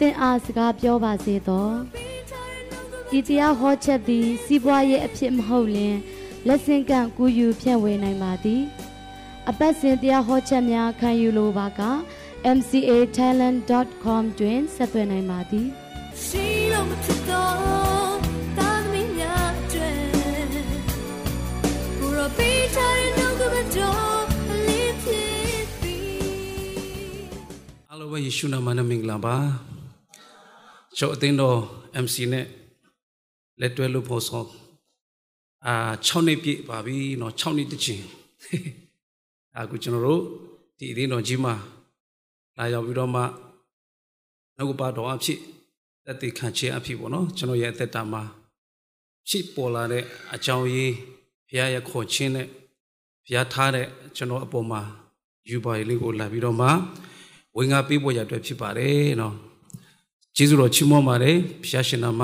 သင်အားစကားပြောပါစေသောဤတရားဟောချက်သည် စီးပွားရေးအဖြစ်မဟုတ်လျှင်လက်ဆင့်ကန့်ကူးယူဖြန့်ဝေနိုင်ပါသည် အပတ်စဉ်တရားဟောချက်များခံယူလိုပါက mcatalent.com တွင်ဆက်သွယ်နိုင်ပါသည်ရှိလို့မဖြစ်တော့တာသမီးများတွေဘုရောပေးချင်နှုတ်ကပတ်တော်လေးဖြစ်ပြီအားလုံးပဲယေရှုနာမနဲ့မင်္ဂလာပါ ကျွန်တော်အသင်းတော် MC နဲ့လက်တွဲလို့ဖို့ဆောင်အာ6နှစ်ပြည့်ပါပြီเนาะ6နှစ်တချင်အခုကျွန်တော်တို့ဒီအသင်းတော်ကြီးမှာလာရောက်ပြီးတော့မှနှုတ်ကပတော်အဖြစ်တက်တည်ခံခြင်းအဖြစ်ပေါ့နော်ကျွန်တော်ရဲ့အသက်တာမှာရှိပေါ်လာတဲ့အကြောင်းရင်းဘုရားရဲ့ခေါ်ခြင်းနဲ့ဘုရားထားတဲ့ကျွန်တော်အပေါ်မှာယူပါလေးကိုလာပြီးတော့မှဝင်ငါပေးဖို့ရအတွက်ဖြစ်ပါတယ်နော် ကျေးဇူးတော်ချီးမွမ်းပါတယ်ဘုရားရှင်နာမ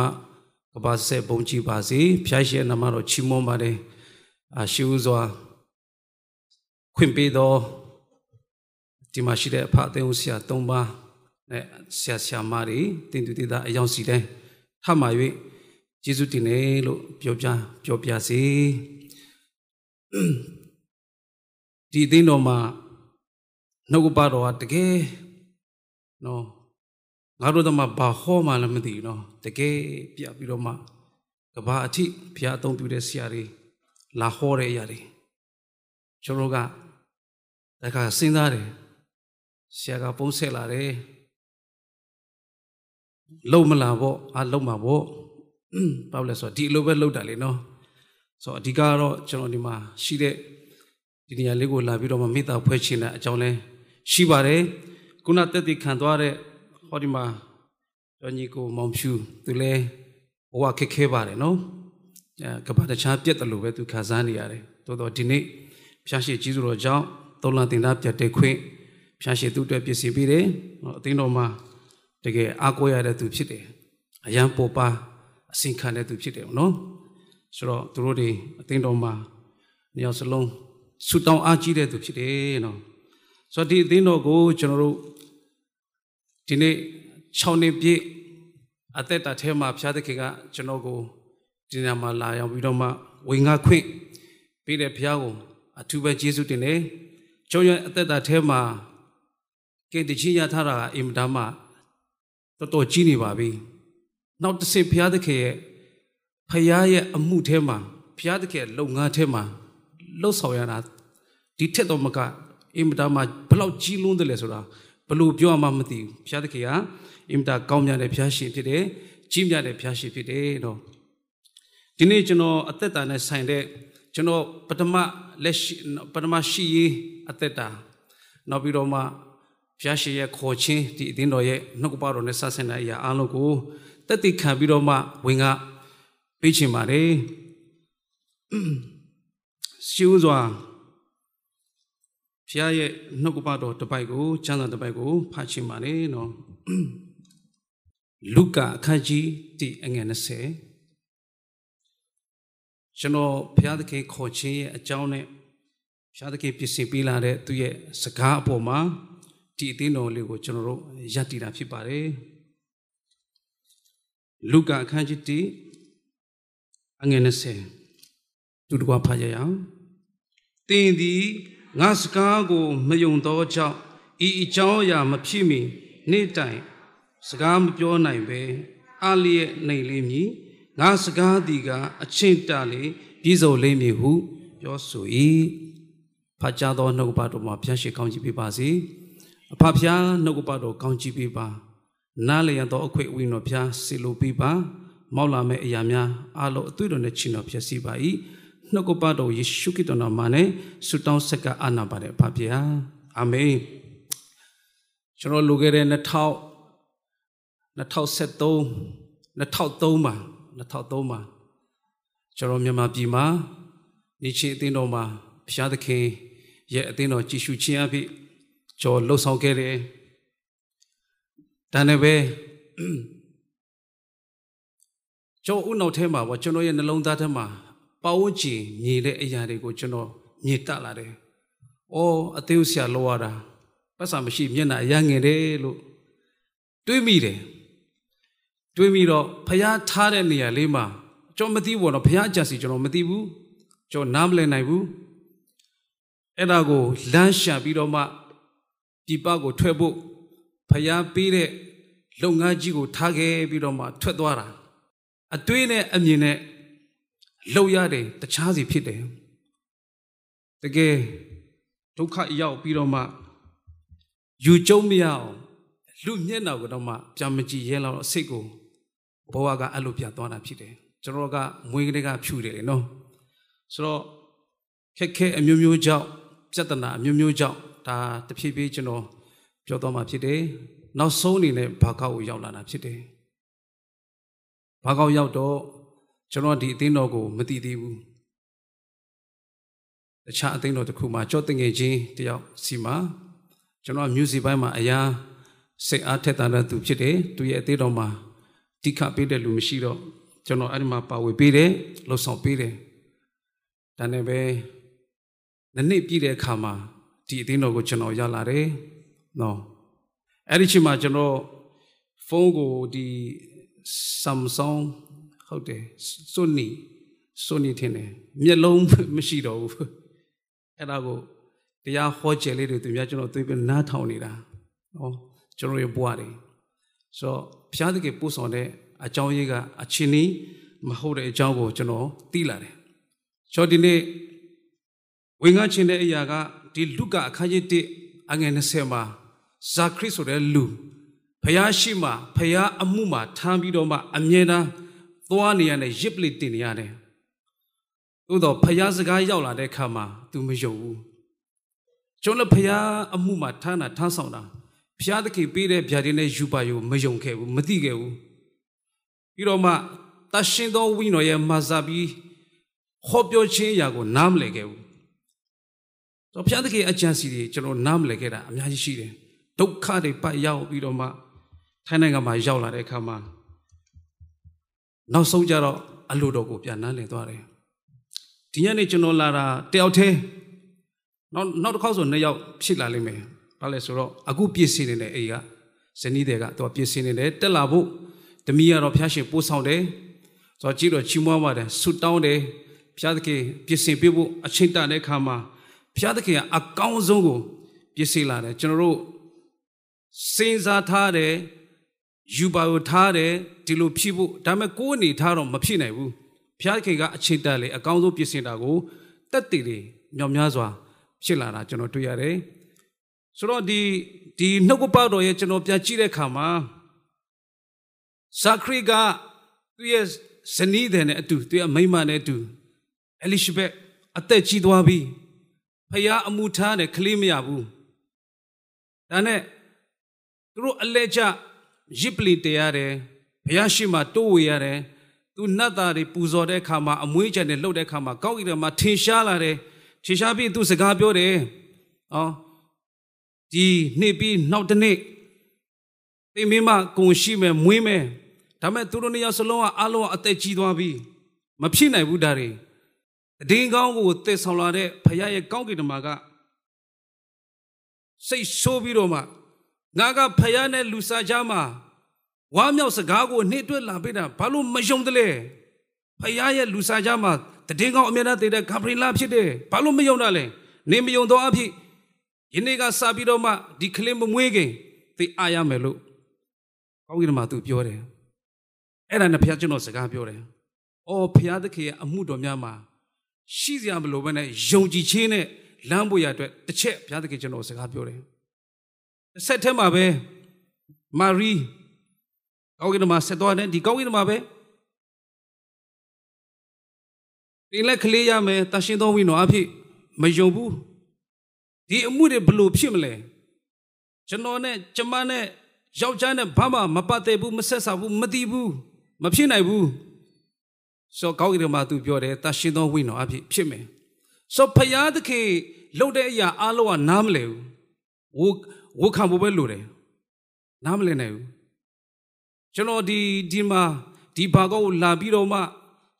ကဘာဆက်ဘုံကြည်ပါစေဘုရားရှင်နာမတော်ချီးမွမ်းပါတယ်အာရှိဦးစွာခွင့်ပေးတော်ဒီမှာရှိတဲ့အဖအသိဦးဆရာ၃ပါးနဲ့ဆရာဆရာမတွေတင်သူတည်တာအယောင်စီတိုင်းထမှ၍ကျေးဇူးတင်တယ်လို့ပြောပြပြောပြစေဒီအသင်းတော်မှာနှုတ်ကပတော်ကတကယ်နော် ငါတို့တော့မှဘာဟောမှလည်းမသိဘူးနော်တကယ်ပြပြီးတော့မှကဘာအထိဘုရားအသုံးပြုတဲ့ဆရာတွေလာဟောတဲ့အရာတွေကျွန်တော်တို့ကတခါစဉ်းစားတယ်ဆရာကပုံးဆက်လာတယ်လုံမလာပေါ့အာလုံမှာပေါ့ဘာလို့လဲဆိုတော့ဒီလိုပဲလုံတာလေနော်ဆိုတော့အဓိကကတော့ကျွန်တော်ဒီမှာရှိတဲ့ဒီနေရာလေးကိုလာပြီးတော့မှမေတ္တာဖွဲ့ချင်တဲ့အကြောင်းလဲရှိပါတယ်ခုနတက်တည်ခံသွားတဲ့ ဟောဒီမှာတော်ညီကိုမောင်ဖြူသူလဲဘဝခက်ခဲပါတယ်နော်အဲကဘာတခြားပြက်တယ်လို့ပဲသူခံစားနေရတယ်တိုးတော့ဒီနေ့ဖျားရှိကြီးစုတော်ကြောင့်သုံးလတင်သားပြတ်တဲ့ခွင့်ဖျားရှိသူ့အတွက်ပြင်ဆင်ပေးတယ်အသင်းတော်မှာတကယ်အားကိုးရတဲ့သူဖြစ်တယ်အရန်ပေါ်ပါအစင်ခံတဲ့သူဖြစ်တယ်နော်ဆိုတော့သူတို့တွေအသင်းတော်မှာနေရာစလုံးဆူတောင်းအားကြီးတဲ့သူဖြစ်တယ်နော်ဆိုတော့ဒီအသင်းတော်ကိုကျွန်တော်တို့ ဒီနေ့6နှစ်ပြည့်အသက်တာထဲမှာဖျားသခင်ကကျွန်တော်ကိုဒီနေရာမှာလာရောက်ပြီးတော့မှဝင်ငါခွင့်ပေးတဲ့ဖျားကိုအထူးပဲကျေးဇူးတင်တယ်ကျွန်တော်ရဲ့အသက်တာထဲမှာကဲတချီရထားတာအင်မတန်မှတော်တော်ကြီးနေပါပြီနောက်တစ်ဆင့်ဘုရားသခင်ရဲ့ဖခင်ရဲ့အမှုထဲမှာဘုရားသခင်ရဲ့လုပ်ငန်းထဲမှာလှုပ်ဆောင်ရတာဒီထက်တော့မကအင်မတန်မှဘလောက်ကြီးလွန်းတယ်လဲဆိုတာဘ လို့ပြောမှမသိဘူးဘုရားသခင်ကအင်မတန်ကောင်းမြတ်တဲ့ဘုရားရှင်ဖြစ်တယ်ကြီးမြတ်တဲ့ဘုရားရှင်ဖြစ်တယ်တော့ဒီနေ့ကျွန်တော်အသက်တာနဲ့ဆိုင်တဲ့ကျွန်တော်ပထမလက်ရှိပထမရှိရေးအသက်တာနောက်ပြီးတော့မှဘုရားရှင်ရဲ့ခေါ်ခြင်းဒီအသင်းတော်ရဲ့နှုတ်ကပတော်နဲ့ဆက်ဆံတဲ့အရာအားလုံးကိုတက်တည်ခံပြီးတော့မှဝင်ကပေးချင်ပါတယ်ရှိဦးစွာ ဘုရားရဲ့နှုတ်ကပတော်တစ်ပိုက်ကိုကျမ်းစာတစ်ပိုက်ကိုဖတ်ချင်ပါတယ်နော်လုကာအခန်းကြီးဒီအငယ်20ကျွန်တော်ဘုရားသခင်ခေါ်ခြင်းရဲ့အကြောင်းနဲ့ဘုရားသခင်ပြင်ဆင်ပေးလာတဲ့သူရဲ့စကားအပေါ်မှာဒီအသင်းတော်လေးကိုကျွန်တော်တို့ယက်တည်တာဖြစ်ပါတယ်လူကာအခန်းကြီး1အငယ်20သူတကွာဖတ်ကြရအောင်တင်သည် ငါစကားကိုမယုံသောကြောင့်ဤအကြောင်းအရာမဖြစ်မီနေ့တိုင်စကားမပြောနိုင်ပဲအလျက်နေလိမ့်မည်ငါစကားသည်ကအချင်းတလေပြည်စုံလိမ့်မည်ဟုပြောဆို၏ဖတ်ကြားသောနှုတ်ကပတော်မှာဖျက်ရှိကောင်းကြီးပေးပါစေအဖဖျားနှုတ်ကပတော်ကောင်းကြီးပေးပါနားလျံသောအခွင့်အဝေးတော်ဖျားစေလိုပေးပါမောက်လာမဲ့အရာများအလုံးအသွေးတော်နဲ့ချီတော်ဖြစ်စီပါ၏ နှုတ်ကပတော်ယေရှုခရစ်တော်နာမနဲ့ဆုတောင်းဆက်ကအာနာပါတယ်အဖဖျားအာမင်ကျွန်တော်လူခဲ့တဲ့2000 2073 2003မှာ2003မှာကျွန်တော်မြန်မာပြည်မှာနေချင်အသင်းတော်မှာဘုရားသခင်ရဲ့အသင်းတော်ကြည်ရှုခြင်းအဖြစ်ကျွန်တော်လှုပ်ဆောင်ခဲ့တယ်ဒါနဲ့ပဲကျွန်တော်ဥနောက်ထဲမှာပေါ့ကျွန်တော်ရဲ့နှလုံးသားထဲမှာ ပဝန်းကျင်မြည်တဲ့အရာတွေကိုကျွန်တော်မြည်တက်လာတယ်။အော်အသေးဆရာလောရတာပတ်စာမရှိမျက်နှာအရငယ်တယ်လို့တွေးမိတယ်။တွေးမိတော့ဖះထားတဲ့နေရာလေးမှာကျွန်တော်မသိဘူးတော့ဖះအကြံစီကျွန်တော်မသိဘူး။ကျွန်တော်နားမလည်နိုင်ဘူး။အဲ့ဒါကိုလမ်းရှာပြီးတော့မှပြပကိုထွက်ဖို့ဖះပေးတဲ့လုပ်ငန်းကြီးကိုထားခဲ့ပြီးတော့မှထွက်သွားတာ။အတွေးနဲ့အမြင်နဲ့ လှုပ်ရတယ်တခြားစီဖြစ်တယ်တကယ်ဒုက္ခရောက်ပြီးတော့မှယူကျုံမရအောင်လူမျက်နှာကိုတော့မှပြန်မကြည့်ရဲလောက်အစိတ်ကိုဘဝကအဲ့လိုပြန်သွားတာဖြစ်တယ်ကျွန်တော်ကမွေးကလေးကဖြူတယ်လေနော်ဆိုတော့ခက်ခဲအမျိုးမျိုးကြောင့်ပြဿနာအမျိုးမျိုးကြောင့်ဒါတဖြည်းဖြည်းကျွန်တော်ပြောသွားမှာဖြစ်တယ်နောက်ဆုံးအနေနဲ့ဘာကောက်ကိုရောက်လာတာဖြစ်တယ်ဘာကောက်ရောက်တော့ ကျွန်တော်ဒီအသင်းတော်ကိုမသိသေးဘူးတခြားအသင်းတော်တစ်ခုမှာကြော့တင်ငယ်ချင်းတယောက်စီမှာကျွန်တော် music ဘိုင်းမှာအရာစိတ်အားထက်သန်တဲ့သူဖြစ်တယ်သူရဲ့အသင်းတော်မှာတိခပေးတဲ့လူမရှိတော့ကျွန်တော်အဲ့ဒီမှာပါဝေပေးတယ်လှုပ်ဆောင်ပေးတယ်ဒါနဲ့ပဲနှစ်နှစ်ပြည့်တဲ့အခါမှာဒီအသင်းတော်ကိုကျွန်တော်ရောက်လာတယ်နော်အဲ့ဒီချိန်မှာကျွန်တော်ဖုန်းကိုဒီ Samsung ဟုတ်တယ်စွနီစွနီထင်တယ်မျက်လုံးမရှိတော့ဘူးအဲ့ဒါကိုတရားဟောကျယ်လေးတွေသူများကျွန်တော်သိပြီးနားထောင်နေတာနော်ကျွန်တော်ရဲ့ဘဝတွေဆိုတော့ဘုရားသခင်ပို့ဆောင်တဲ့အကြောင်းရေးကအချင်းနီးမဟုတ်တဲ့အကြောင်းကိုကျွန်တော်သိလာတယ်ဆိုတော့ဒီနေ့ဝင်ငါချင်းတဲ့အရာကဒီလူကအခန်းကြီး1အငယ်20မှာဇာခရစ်ဆိုတဲ့လူဖျားရှိမှဖျားအမှုမှာထမ်းပြီးတော့မှအမြဲတမ်း သွားနေရတယ်ရစ်ပလစ်တင်နေရတယ်သို့တော့ဖယားစကားရောက်လာတဲ့အခါမှာ तू မယုံဘူးကျွန်တော်ဖယားအမှုမှာထမ်းတာထမ်းဆောင်တာဖယားသခင်ပေးတဲ့ဗျာဒင်းနဲ့ယူပါယူမယုံခဲ့ဘူးမသိခဲ့ဘူးပြီးတော့မှတရှင်သောဝိညာဉ်ရဲ့မာစာပြီးဟောပြောခြင်းအရာကိုနားမလည်ခဲ့ဘူးတော့ဖယားသခင်အကြံစီတွေကျွန်တော်နားမလည်ခဲ့တာအများကြီးရှိတယ်ဒုက္ခတွေပတ်ရောက်ပြီးတော့မှထိုင်းနိုင်ငံမှာရောက်လာတဲ့အခါမှာ နောက်ဆုံးကြတော့အလိုတော်ကိုပြန်နှမ်းလည်သွားတယ်ဒီညနေကျွန်တော်လာတာတယောက်တည်းနောက်နောက်တစ်ခေါက်ဆိုနှစ်ယောက်ဖြစ်လာလိမ့်မယ်ဘာလဲဆိုတော့အခုပြည့်စည်နေတဲ့အိမ်ကဇနီးတွေကသူကပြည့်စည်နေတယ်တက်လာဖို့တမီးကတော့ဖျားရှင်ပို့ဆောင်တယ်ဆိုတော့ကြည့်တော့ချီးမွမ်းပါတယ်ဆုတောင်းတယ်ဖျားသခင်ပြည့်စင်ပြဖို့အချိန်တန်တဲ့အခါမှာဖျားသခင်ကအကောင်းဆုံးကိုပြည့်စည်လာတယ်ကျွန်တော်တို့စဉ်းစားထားတ ယ်ယူပါကိုထားတယ်ဒီလိုဖြစ်ဖို့ဒါပေမဲ့ကိုယ်အနေထားတော့မဖြစ်နိုင်ဘူးဘုရားခင်ကအချိန်တက်လေအကောင်းဆုံးပြင်ဆင်တာကိုတက်တည်တွေမြောက်များစွာဖြစ်လာတာကျွန်တော်တွေ့ရတယ်ဆိုတော့ဒီဒီနှုတ်ကပတ်တော်ရဲ့ကျွန်တော်ပြန်ကြည့်တဲ့အခါမှာဇာခရီကသူ့ရဲ့ဇနီးတဲ့နဲ့အတူသူ့ရဲ့မိန်းမနဲ့အတူအလိရှဘက်အသက်ကြီးသွားပြီဖခင်အမှုထားတယ်ကလေးမရဘူးဒါနဲ့သူတို့အလဲကျ ရစ်ပလီတရားတယ်ဘုရားရှိမှတိုးဝေရတယ်သူနတ်သားတွေပူဇော်တဲ့အခါမှာအမွေးကြံတွေလှုပ်တဲ့အခါမှာကောင်းကင်ထဲမှာထင်ရှားလာတယ်ထင်ရှားပြီးသူစကားပြောတယ်ဟောဒီနေ့ပြီးနောက်တစ်နေ့သိမင်းမကုံရှိမယ်မွေးမယ်ဒါမဲ့သူတို့နှစ်ယောက်စလုံးကအလုံးအသက်ကြီးသွားပြီမဖြစ်နိုင်ဘူးဒါတွေတည်င်းကောင်းကိုတည်ဆောင်လာတဲ့ဖခင်ရဲ့ကောင်းကင်တမန်ကစိတ်ဆိုးပြီးတော့မှ ငါကဖယားနဲ့လူစားကြမှာဝါမြောက်စကားကိုနှိမ့်တွက်လာပေးတာဘာလို့မယုံတလဲဖယားရဲ့လူစားကြမှာတည်င်းကောင်းအမြဲတမ်းတည်တဲ့ဂါဘရီလာဖြစ်တယ်ဘာလို့မယုံတာလဲနေမယုံတော့အဖြစ်ယနေ့ကစပြီးတော့မှဒီကလေးမမွေးခင်သိအားရမယ်လို့ကောင်းကင်မှာသူပြောတယ်အဲ့ဒါနဲ့ဖယားကျွန်တော်စကားပြောတယ်အော်ဖယားသခင်ရဲ့အမှုတော်များမှာရှိစရာမလိုဘဲနဲ့ယုံကြည်ခြင်းနဲ့လမ်းပေါ်ရအတွက်တစ်ချက်ဘုရားသခင်ကျွန်တော်စကားပြောတယ်တစ် ဆက်ထဲမှာပဲမာရီကောင်းကင်မှာဆက်သွားတယ်ဒီကောင်းကင်မှာပဲဒီလက်ကလေးရမယ်တရှင်တော်ဝိနော်အဖြစ်မယုံဘူးဒီအမှုတွေဘလို့ဖြစ်မလဲကျွန်တော်နဲ့ကျမနဲ့ယောက်ျားနဲ့ဘာမှမပတ်သက်ဘူးမဆက်ဆံဘူးမသိဘူးမမဖြစ်နိုင်ဘူးဆိုကောင်းကင်ထဲမှာသူပြောတယ်တရှင်သောဝိညာဉ်အဖြစ်ဖြစ်မယ်ဆိုဖယားသခင်လှုပ်တဲ့အရာအလုံးကနားမလဲဘူး ဝဝခံဖို့ပဲလိုတယ်နားမလဲနိုင်ဘူးကျွန်တော်ဒီဒီမှာဒီဘာကောကိုလာပြီးတော့မှ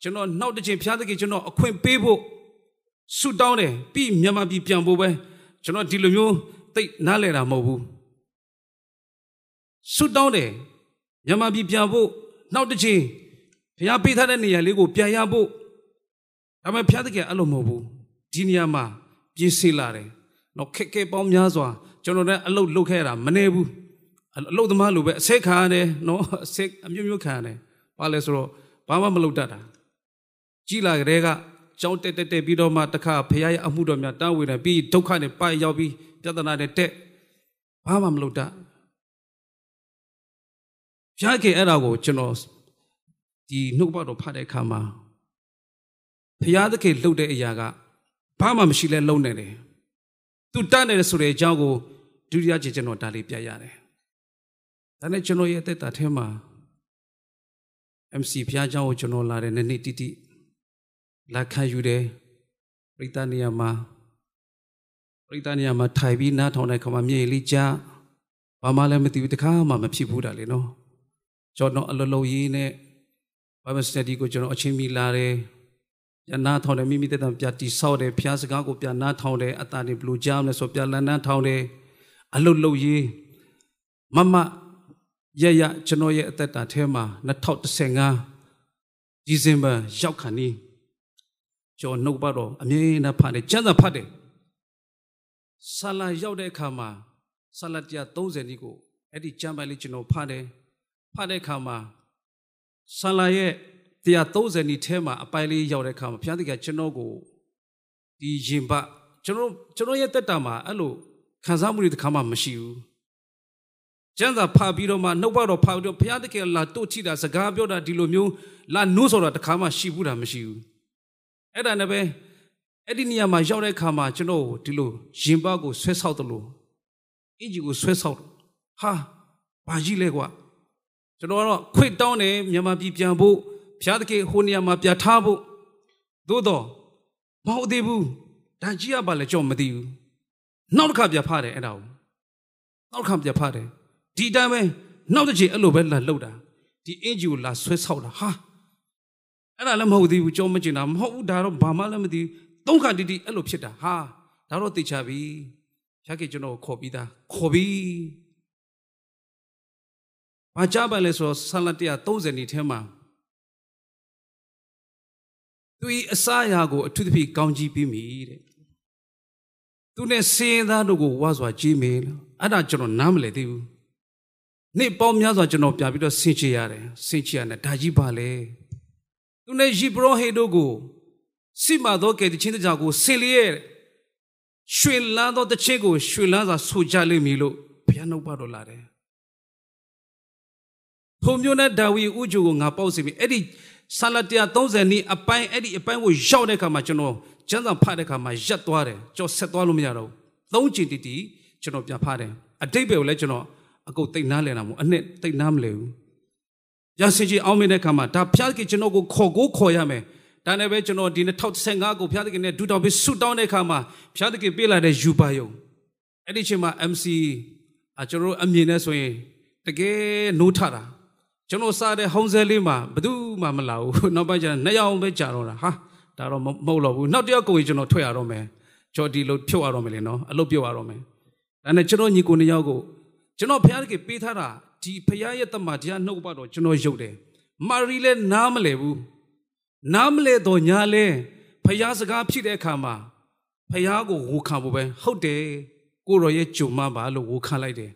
ကျွန်တော်နောက်တစ်ချိန်ဖျားသခင်ကျွန်တော်အခွင့်ပေးဖို့ဆုတောင်းတယ်ပြီးမြန်မာပြည်ပြန်ဖို့ပဲကျွန်တော်ဒီလိုမျိုးသိနားလဲတာမဟုတ်ဘူးဆုတောင်းတယ်မြန်မာပြည်ပြန်ဖို့နောက်တစ်ချိန်ဘုရားပေးထားတဲ့နေရာလေးကိုပြန်ရဖို့ဒါပေမဲ့ဘုရားသခင်အဲ့လိုမဟုတ်ဘူးဒီနေရာမှာပြင်ဆင်လာတယ်တော့ခက်ခဲပေါင်းများစွာ ကျွန်တော်လည်းအလုပ်လုပ်ခဲ့တာမနေဘူးအလုပ်သမားလိုပဲအဆက်ခံရတယ်နော်အဆက်အမျိုးမျိုးခံရတယ်ဘာလဲဆိုတော့ဘာမှမလုပ်တတ်တာကြည်လာကြတဲ့ကကြောင်းတက်တက်တက်ပြီးတော့မှတခါဖရားရဲ့အမှုတော်များတားဝေတယ်ပြီးဒုက္ခနဲ့ပိုက်ရောက်ပြီးပြဿနာနဲ့တက်ဘာမှမလုပ်တတ်ဖျားခင်အဲ့ဒါကိုကျွန်တော်ဒီနှုတ်ပတ်တော်ဖတ်တဲ့အခါမှာဖျားသခင်လှုပ်တဲ့အရာကဘာမှမရှိလဲလုံနေတယ် သူတတ်နေတယ်ဆိုတဲ့အကြောင်းကိုဒုတိယကြိမ်ကျွန်တော်ဒါလေးပြရတယ်ဒါနဲ့ကျွန်တော်ရဲ့အသက်တာထဲမှာ MC ဖျားเจ้าကိုကျွန်တော်လာတဲ့နေ့နေ့တိတိလက်ခံယူတယ်ပရိသတ်နေရာမှာပရိသတ်နေရာမှာထိုင်ပြီးနားထောင်တဲ့ခါမှာမြေလေးကြားဘာမှလည်းမသိဘူးတခါမှမဖြစ်ဘူးတာလေနော်ကျွန်တော်အလိုလိုရေးနဲ့ Bible study ကိုကျွန်တော်အချင်းမီလာတယ် ပြန်နားထောင်တယ်မိမိတက်တာပြန်တိဆောက်တယ်ဖျားစကားကိုပြန်နားထောင်တယ်အတားတွေဘလူးကြားမလဲဆိုပြန်လန်းနားထောင်တယ်အလုတ်လုတ်ရေးမမရရကျွန်တော်ရဲ့အသက်တာထဲမှာ2015ဒီဇင်ဘာရောက်ခါနီးကျွန်တော်နှုတ်ပါတော့အမြဲတမ်းဖတ်တယ်ကျမ်းစာဖတ်တယ်ဆလာရောက်တဲ့အခါမှာဆလာ130ဒီကိုအဲ့ဒီကျမ်းပိုင်လေးကျွန်တော်ဖတ်တယ်ဖတ်တဲ့အခါမှာဆလာရဲ့ 130နီထဲမှာအပိုင်လေးရောက်တဲ့အခါမှာဘုရားသခင်ကျွန်တော်ကိုဒီရင်ပကျွန်တော်ကျွန်တော်ရဲ့တက်တာမှာအဲ့လိုခံစားမှုတွေတစ်ခါမှမရှိဘူးကျမ်းစာဖတ်ပြီးတော့မှနှုတ်ဘတော်ဖတ်ပြီးတော့ဘုရားသခင်လာတို့ချိတာစကားပြောတာဒီလိုမျိုးလာနိုးဆိုတာတစ်ခါမှရှိဘူးတာမရှိဘူးအဲ့ဒါနဲ့ပဲအဲ့ဒီနေရာမှာရောက်တဲ့အခါမှာကျွန်တော်ဒီလိုရင်ပကိုဆွဲဆောက်တယ်လို့အင်ဂျီကိုဆွဲဆောက်ဟာဘာကြီးလဲကွာကျွန်တော်ကတော့ခွတ်တောင်းတယ်မြန်မာပြည်ပြန်ဖို့ ဘုရားသခင်ဟိုနေရာမှာပြထားဖို့သို့တော့မဟုတ်သေးဘူးဒါကြီးရပါလေကြောက်မသိဘူးနောက်တစ်ခါပြဖားတယ်အဲ့ဒါကိုနောက်တစ်ခါပြဖားတယ်ဒီတိုင်းပဲနောက်တစ်ချိန်အဲ့လိုပဲလာလှုပ်တာဒီအင်ဂျီကိုလာဆွဲဆောက်တာဟာအဲ့ဒါလည်းမဟုတ်သေးဘူးကြောမကျင်တာမဟုတ်ဘူးဒါတော့ဘာမှလည်းမသိဘူးသုံးခါတီတီအဲ့လိုဖြစ်တာဟာဒါတော့သိချပြီဖျားကေကျွန်တော်ခေါ်ပြီးသားခေါ်ပြီးဘာကြပါလဲဆိုတော့ဆလတ်130နေထဲမှာ သူဤအစာရာကိုအထူးသဖြင့်ကောင်းကြီးပြီးမိတဲ့သူနဲ့စင်းသားတို့ကိုဝါစွာကြည်မေလို့အဲ့ဒါကျွန်တော်နားမလည်သေးဘူးနေ့ပေါင်းများစွာကျွန်တော်ပြပြီးတော့ဆင်ချရတယ်ဆင်ချရတယ်ဒါကြီးပါလေသူနဲ့ယိဘရဟေတို့ကိုစိမာသောကဲ့တခြင်းတကြောင်ကိုဆင်လျက်ရွှေလန်းသောတခြင်းကိုရွှေလန်းစွာဆူကြလိမ့်မည်လို့ဘုရားနှုတ်ပါတော်လာတယ်ထိုမျိုးနဲ့ဒါဝိဥဂျူကိုငါပေါက်စီပြီအဲ့ဒီ ဆာလ130နီးအပိုင်းအဲ့ဒီအပိုင်းကိုရောက်တဲ့အခါမှာကျွန်တော်ကျမ်းစာဖတ်တဲ့အခါမှာရက်သွားတယ်ကြောက်ဆက်သွားလို့မရတော့ဘူးသုံးချင်တီတီကျွန်တော်ပြန်ဖတ်တယ်အတိတ်ပဲကိုလည်းကျွန်တော်အကုတ်တိတ်နားလည်တာမို့အနှစ်တိတ်နားမလဲဘူးရစင်ကြီးအောင်မင်းတဲ့အခါမှာဒါဖျားကကျွန်တော်ကိုခေါ်ကိုခေါ်ရမယ်ဒါနဲ့ပဲကျွန်တော်ဒီ2015ကိုဖျားသခင်နဲ့ဒူတောင်ပြီးဆူတောင်းတဲ့အခါမှာဖျားသခင်ပေးလာတဲ့ယူပါယုံအဲ့ဒီချိန်မှာ MC အကျွန်တော်အမြင်နဲ့ဆိုရင်တကယ်နိုးထတာ ကျွန်တော်စားတဲ့ဟုံးစဲလေးမှာဘယ်သူမှမလာဘူးနောက်ပိုင်းကျရင်နှစ်ယောက်ပဲကြာတော့တာဟာဒါတော့မဟုတ်တော့ဘူးနောက်တစ်ယောက်ကိုကျွန်တော်ထွက်ရတော့မယ်ကျော်ဒီလို့ဖြုတ်ရတော့မယ်လေနော်အလုပ်ပြုတ်ရတော့မယ်ဒါနဲ့ကျွန်တော်ညီကိုနှစ်ယောက်ကိုကျွန်တော်ဖခင်ကပေးထားတာဒီဖခင်ရဲ့တမန်တရားနှုတ်ပါတော့ကျွန်တော်ရုပ်တယ်မာရီလည်းနားမလဲဘူးနားမလဲတော့ညာလဲဖခင်စကားဖြစ်တဲ့အခါမှာဖခင်ကိုဝူခံဖို့ပဲဟုတ်တယ်ကိုရောရဲ့ဂျုံမပါလို့ဝူခံလိုက်တယ်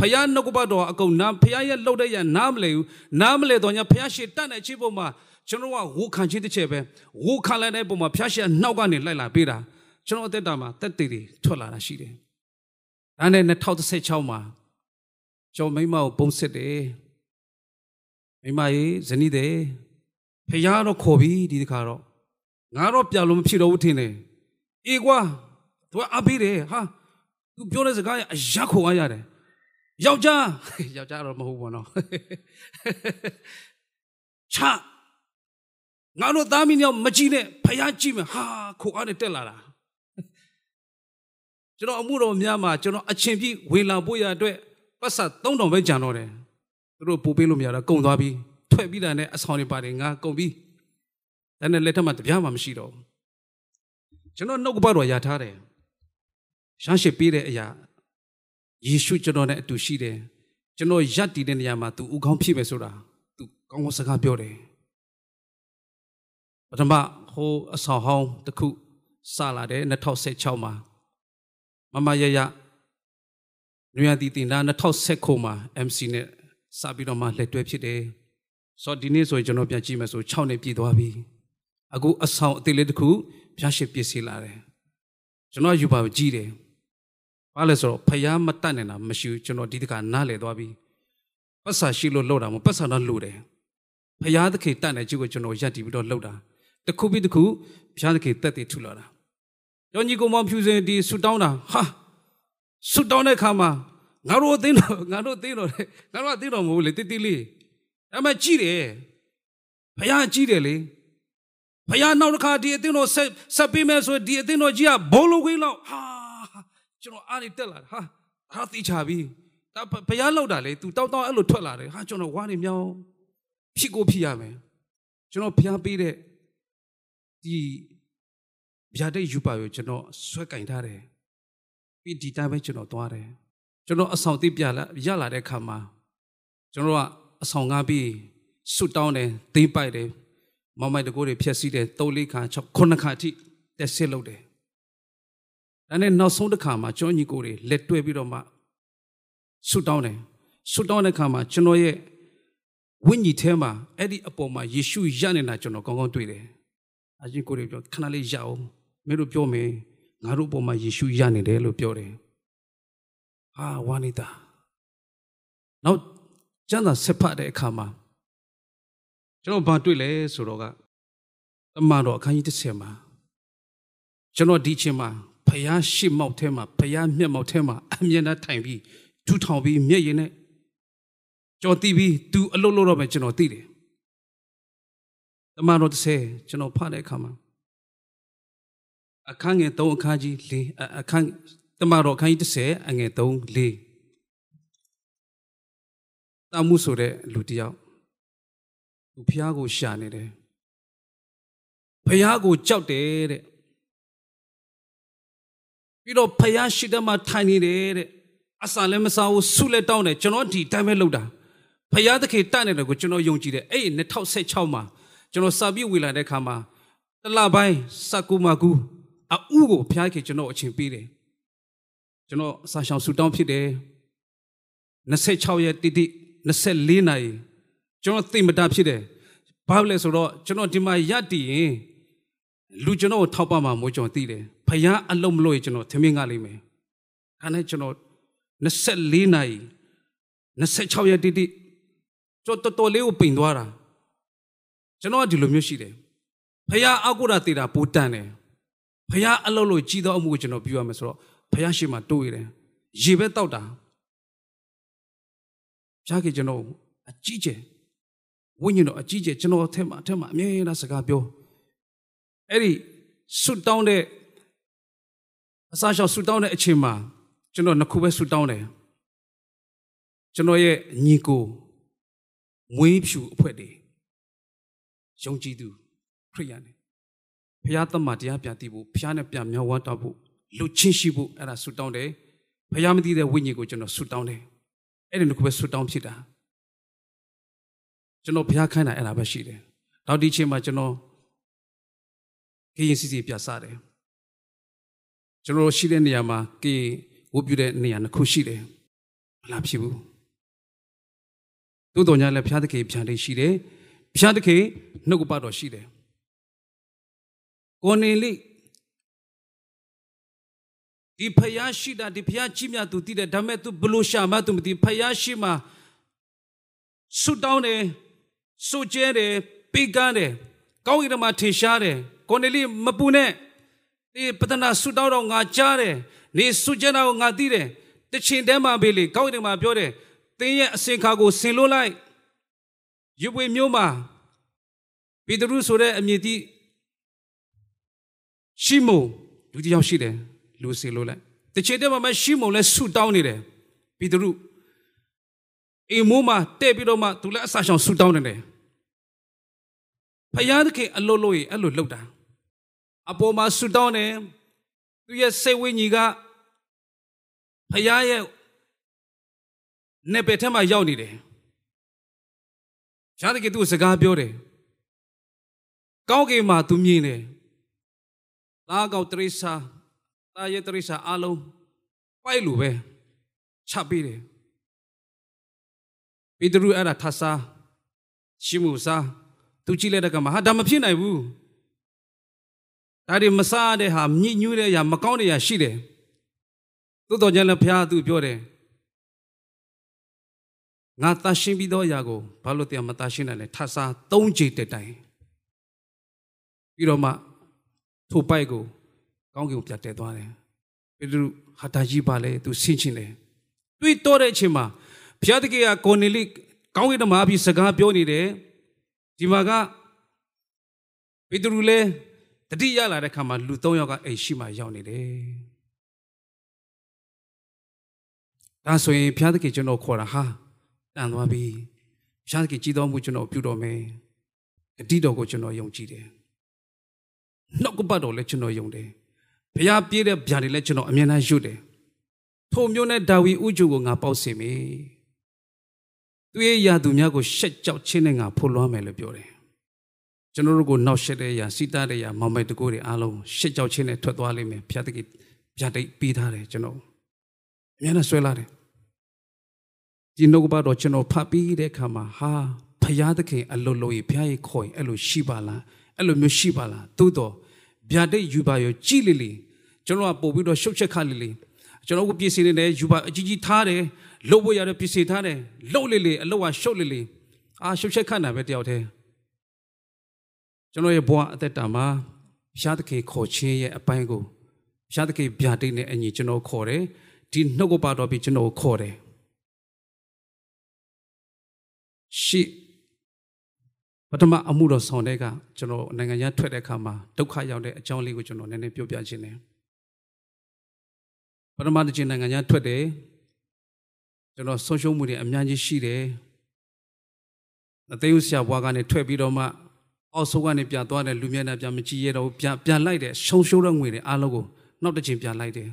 ဖယားနှုတ်ကပတ်တော်အကုန်နာဖယားရဲ့လှုပ်တဲ့ရနားမလဲဘူးနားမလဲတော့ညာဖယားရှေ့တတ်တဲ့ချိပုံမှာကျွန်တော်ကဝူခံခြင်းတစ်ချက်ပဲဝူခံလိုက်တဲ့ပုံမှာဖယားရှေ့နှောက်ကနေလိုက်လာပေးတာကျွန်တော်အသက်တာမှာတက်တည်တွေထွက်လာတာရှိတယ်။ဒါနဲ့2016မှာကျွန်တော်မိမကိုပုံစစ်တယ်။မိမရေဇနီးတယ်ဖယားတော့ခေါ်ပြီးဒီတခါတော့ငါတော့ပြလို့မဖြစ်တော့ဘူးထင်တယ်။အေးကွာသူကအပေးတယ်ဟာသူပြောတဲ့စကားအရက်ခေါ်ရရတယ်။ ယောက်ျားယောက်ျားတော့မဟုတ်ဘူးနော်ချငါတို့သားမီးညောင်မကြည့်နဲ့ဖယားကြည့်မယ်ဟာခိုအားနဲ့တက်လာတာကျွန်တော်အမှုတော်များမှာကျွန်တော်အချင်းပြည့်ဝင်လာဖို့ရအတွက်ပတ်စ3000ပဲကြံတော့တယ်သူတို့ပို့ပေးလို့မရတော့ကုန်သွားပြီထွက်ပြီးတာနဲ့အဆောင်တွေပါတယ်ငါကုန်ပြီဒါနဲ့လက်ထက်မှာတပြားမှမရှိတော့ဘူးကျွန်တော်နှုတ်ကပတ်တော်ရထားတယ်ရှမ်းရှိပေးတဲ့အရာ ယေရှုကျွန်တော်နဲ့အတူရှိတယ်ကျွန်တော်ယက်တည်တဲ့နေရာမှာ तू ဥကောင်းဖြစ်မယ်ဆိုတာ तू ကောင်းကောင်းစကားပြောတယ်ပထမဟိုအဆောင်ဟောင်းတစ်ခုစလာတယ်2016မှာမမရရနွေရတီတင်တာ2019မှာ MC နဲ့စပြီးတော့မှလက်တွဲဖြစ်တယ်ဆိုတော့ဒီနေ့ဆိုရင်ကျွန်တော်ပြန်ကြည့်မယ်ဆို6နှစ်ပြည့်သွားပြီအခုအဆောင်အသေးလေးတစ်ခုဖျားရှိပြည့်စည်လာတယ်ကျွန်တော်ယူပါကြည့်တယ် ဘာလဲဆိုတော့ဖယားမတတ်နိုင်တာမရှိဘူးကျွန်တော်ဒီတခါနားလေသွားပြီပတ်စာရှိလို့လှုပ်တာမဟုတ်ပတ်စာတော့လှုပ်တယ်ဖယားသခင်တတ်နိုင်ကြည့်ကိုကျွန်တော်ရက်တည်ပြီးတော့လှုပ်တာတခုပြီးတခုဖယားသခင်တက်တည်ထူလာတာကျောင်းကြီးကောင်မောင်ဖြူစင်ဒီဆူတောင်းတာဟာဆူတောင်းတဲ့ခါမှာငါတို့အသိတော်ငါတို့အသိတော်လေငါတို့အသိတော်မဟုတ်လေတိတိလေးအဲ့မဲ့ကြည့်တယ်ဖယားကြည့်တယ်လေဖယားနောက်တစ်ခါဒီအသိတော်ဆက်ဆက်ပေးမယ်ဆိုဒီအသိတော်ကြီးကဘုံလုံးခွေးလောက်ဟာ ကျွန်တော်အားနေတက်လာဟာဟာသိချပြီဒါဘုရားလောက်တာလေ तू တောက်တောက်အဲ့လိုထွက်လာတယ်ဟာကျွန်တော်ဝါနေမြောင်းဖြစ်ကိုဖြစ်ရမယ်ကျွန်တော်ဘုရားပေးတဲ့ဒီဗျာဒိတ်ယူပါကိုကျွန်တော်ဆွဲကင်ထားတယ်ပြီးဒီတိုင်းပဲကျွန်တော်သွားတယ်ကျွန်တော်အဆောင်သိပြလာရလာတဲ့ခါမှာကျွန်တော်ကအဆောင်ငါပြီးဆွတ်တောင်းတယ်သိမ့်ပိုက်တယ်မမိုက်တကိုးတွေဖြက်စီးတယ်၃လေးခါ၆ခုနှစ်ခါအထိတက်စစ်လုပ်တယ် ဒါနဲ့နောက်ဆုံးတစ်ခါမှာကျွန်တော်ညီကိုတွေလက်တွဲပြီးတော့မှဆုတောင်းတယ်ဆုတောင်းတဲ့ခါမှာကျွန်တော်ရဲ့ဝိညာဉ်ထဲမှာအဲ့ဒီအပေါ်မှာယေရှုရနေတာကျွန်တော်ကောင်းကောင်းတွေ့တယ်။အရှင်ကိုတွေပြောခဏလေးရအောင်မင်းတို့ပြောမယ်ငါတို့အပေါ်မှာယေရှုရနေတယ်လို့ပြောတယ်။ဟာဝါနေတာနောက်ကျမ်းစာဆက်ဖတ်တဲ့အခါမှာကျွန်တော်ဘာတွေ့လဲဆိုတော့ကတမန်တော်အခန်းကြီး30မှာကျွန်တော်ဒီချိန်မှာ ဖယားရှစ်မောက်ထဲမှာဖယားမျက်မှောက်ထဲမှာအမြင်နဲ့ထိုင်ပြီးထူထောင်ပြီးမျက်ရည်နဲ့ကြော်တီးပြီးသူအလုပ်လုပ်တော့မယ်ကျွန်တော်သိတယ်တမန်တော်30ကျွန်တော်ဖတ်တဲ့အခါမှာအခန်းငယ်3အခန်းကြီး4အခန်းတမန်တော်အခန်းကြီး30အငယ်3 4တာမှုဆိုတဲ့လူတယောက်သူဖျားကိုရှာနေတယ်ဖျားကိုကြောက်တယ်တဲ့ ပြီးတော့ဖယားရှိတဲ့မှာထိုင်နေတယ်တဲ့အစာလည်းမစားဘူးဆုလည်းတောင်းတယ်ကျွန်တော်ဒီတိုင်းပဲလုပ်တာဖယားသခင်တတ်နေတယ်ကိုကျွန်တော်ယုံကြည်တယ်အဲ့2016မှာကျွန်တော်စာပြည့်ဝေလာတဲ့ခါမှာတလပိုင်းစကူမကူအဥကိုဖျားခင်ကျွန်တော်အချိန်ပေးတယ်ကျွန်တော်စာရှောင်ဆူတောင်းဖြစ်တယ်26ရက်တိတိ24နာရီကျွန်တော်သိမတာဖြစ်တယ်ဘာလဲဆိုတော့ကျွန်တော်ဒီမှာရတည်ရင် လူကျွန်တော်ကိုထောက်ပံ့မှာမို့ကျွန်တော်သိတယ်ဖယားအလုံးမလို့ကျွန်တော်သမင်းကလိမ့်မယ်ခါနဲ့ကျွန်တော်24နာရီ26ရက်တိတိကျွန်တော်တော်တော်လေးကိုပိန်သွားတာကျွန်တော်ကဒီလိုမျိုးရှိတယ်ဖယားအကုရာတေတာပိုတန်တယ်ဖယားအလုံးလို့ကြီးသောအမှုကိုကျွန်တော်ပြုရမယ်ဆိုတော့ဖယားရှိမှတိုးရတယ်ရေပဲတောက်တာဖြားကြီးကျွန်တော်အကြီးကျယ်ဝိညာဉ်တော်အကြီးကျယ်ကျွန်တော်အထက်မှာအထက်မှာအမြဲတမ်းစကားပြော အဲ့ဒီဆွတ်တောင်းတဲ့အစားရှောက်ဆူတောင်းတဲ့အချိန်မှာကျွန်တော်နှစ်ခုပဲဆူတောင်းတယ်ကျွန်တော်ရဲ့ညီကိုမွေးဖြူအဖွဲ့တွေယုံကြည်သူခရိယန်တွေဖျားသမတရားပြန်တည်ဖို့ဖျားနဲ့ပြန်မြောက်ဝမ်းတောက်ဖို့လူချင်းရှိဖို့အဲ့ဒါဆူတောင်းတယ်ဖျားမသိတဲ့ဝိညာဉ်ကိုကျွန်တော်ဆူတောင်းတယ်အဲ့ဒီနှစ်ခုပဲဆူတောင်းဖြစ်တာကျွန်တော်ဖျားခိုင်းတာအဲ့ဒါပဲရှိတယ်နောက်ဒီချိန်မှာကျွန်တော် ခရင်စီစီပြဆတယ်ကျွန်တော်ရှိတဲ့နေရာမှာကေဝတ်ပြုတဲ့နေရာတစ်ခုရှိတယ်မလားဖြစ်ဘူးသို့တော်ညာလည်းဘုရားသခင်ဖြန်လေးရှိတယ်ဘုရားသခင်နှုတ်ကပတ်တော်ရှိတယ်ကိုနေလိဒီဖယားရှိတာဒီဖယားကြီးမြတ်သူတည်တယ်ဒါပေမဲ့ तू ဘလို့ရှာမှ तू မသိဖယားရှိမှဆုတောင်းတယ်ဆုကျဲတယ်ပေးကမ်းတယ်ကောင်းကင်မှာထင်ရှားတယ် ကိုနေလိမပူနဲ့ဒီပဒနာဆုတောင်းတော့ငါကြားတယ်နေဆုကျနာကိုငါသိတယ်တချင်တည်းမှာပဲလေကောင်းကင်မှာပြောတယ်သင်ရဲ့အစင်ခါကိုဆင်လို့လိုက်ရွပွေမျိုးမှာပေတရုဆိုတဲ့အမည်တိရှိမုန်လူတစ်ယောက်ရှိတယ်လူစီလို့လိုက်တစ်ချိန်တည်းမှာမှရှိမုန်လည်းဆူတောင်းနေတယ်ပေတရုအိမ်မိုးမှာတဲ့ပြီးတော့မှသူလည်းအဆရှောင်ဆူတောင်းနေတယ်ဖယားသခင်အလိုလိုကြီးအဲ့လိုလှုပ်တာ အပေါ်မှာဆူတောင်းတယ်သူရဲ့စိတ်ဝိညာဉ်ကဖယားရဲ့နေပယ်ထဲမှာရောက်နေတယ်ရှားတကယ်သူစကားပြောတယ်ကောင်းကင်မှာသူမြင်တယ်သားကောက်တရိစာသားရဲ့တရိစာအလုံးပိုက်လိုပဲချပေးတယ်ပေတရုအဲ့ဒါထဆာရှိမှုစားသူကြည့်လိုက်တဲ့ကမှာဟာဒါမဖြစ်နိုင်ဘူး ဒါတွေမစားတဲ့ဟာညှိညူးတဲ့အရာမကောင်းတဲ့အရာရှိတယ်သို့တော်ကြောင့်လည်းဘုရားသူပြောတယ်ငါတရှင်းပြီးသောအရာကိုဘာလို့တရားမတရှင်းနိုင်လဲထဆာ၃ချိန်တက်တိုင်ပြီးတော့မှထိုပိုက်ကိုကောင်းကင်ကိုပြတ်တဲသွားတယ်ပေတရုဟာတာကြီးပါလေသူဆင်းချင်းတယ်တွေးတော့တဲ့အချိန်မှာဘုရားတကယ်ကကိုနေလိကောင်းကင်တမအပြီးစကားပြောနေတယ်ဒီမှာကပေတရုလည်း တတိရလာတဲ့ခါမှာလူ၃ယောက်ကအိမ်ရှိမှရောက်နေတယ်ဒါဆိုရင်ဘုရားသခင်ကျွန်တော်ခေါ်တာဟာတန်သွားပြီဘုရားသခင်ကြည်တော်မူကျွန်တော်ပြုတော်မယ်ဂတိတော်ကိုကျွန်တော်ယုံကြည်တယ်နှုတ်ကပတ်တော်လည်းကျွန်တော်ယုံတယ်ဘုရားပြည့်တဲ့ဗျာတွေလည်းကျွန်တော်အမြဲတမ်းယုတ်တယ်ထိုမျိုးနဲ့ဒါဝီဥကျုကိုငါပေါက်စေမယ်သူရဲ့ယာသူများကိုရှက်ကြောက်ခြင်းနဲ့ငါဖို့လွှမ်းမယ်လို့ပြောတယ် ကျွန်တော်တို့ကိုနောက်ရှက်တဲ့ယာစီတာတဲ့ယာမောင်မိုက်တကိုးတွေအားလုံးရှက်ကြောက်ခြင်းနဲ့ထွက်သွားလိမ့်မယ်ဘုရားသခင်ဗျာတိတ်ပေးထားတယ်ကျွန်တော်အမြဲတမ်းဆွဲလာတယ်ဒီနှုတ်ကပတ်တော်ကျွန်တော်ဖတ်ပြီးတဲ့အခါမှာဟာဘုရားသခင်အလိုလိုကြီးဘုရားရဲ့ခေါ်ရင်အဲ့လိုရှိပါလားအဲ့လိုမျိုးရှိပါလားသို့တော့ဗျာတိတ်ယူပါရောကြည်လီလီကျွန်တော်ကပို့ပြီးတော့ရှုပ်ချက်ခလီလီကျွန်တော်ကပြည်စီနေတယ်ယူပါအကြီးကြီးထားတယ်လှုပ်ဖို့ရတဲ့ပြည်စီထားတယ်လှုပ်လေလေအလှုပ်ကရှုပ်လေလေအာရှုပ်ချက်ခတ်တာပဲတယောက်တည်း ကျွန်တော်ရဲ့ဘဝအသက်တာမှာဘုရားသခင်ခေါ်ခြင်းရဲ့အပိုင်းကိုဘုရားသခင်ဗျာတိတ်နဲ့အညီကျွန်တော်ခေါ်တယ်ဒီနှုတ်ကပတ်တော်ပြီးကျွန်တော်ခေါ်တယ်ရှိပထမအမှုတော်ဆောင်တဲ့ကကျွန်တော်နိုင်ငံခြားထွက်တဲ့အခါမှာဒုက္ခရောက်တဲ့အကြောင်းလေးကိုကျွန်တော်နည်းနည်းပြောပြခြင်းတယ်ပထမတစ်ချိန်နိုင်ငံခြားထွက်တယ်ကျွန်တော်ဆုံးရှုံးမှုတွေအများကြီးရှိတယ်အသေးဥဆရာဘွားကနေထွက်ပြီးတော့မှ အောက်ဆုံးကနေပြန်သွားတယ်လူမျက်နှာပြန်မကြည့်ရတော့ပြန်ပြန်လိုက်တယ်ရှုံရှုံးတဲ့ငွေတွေအားလုံးကိုနောက်တစ်ချိန်ပြန်လိုက်တယ်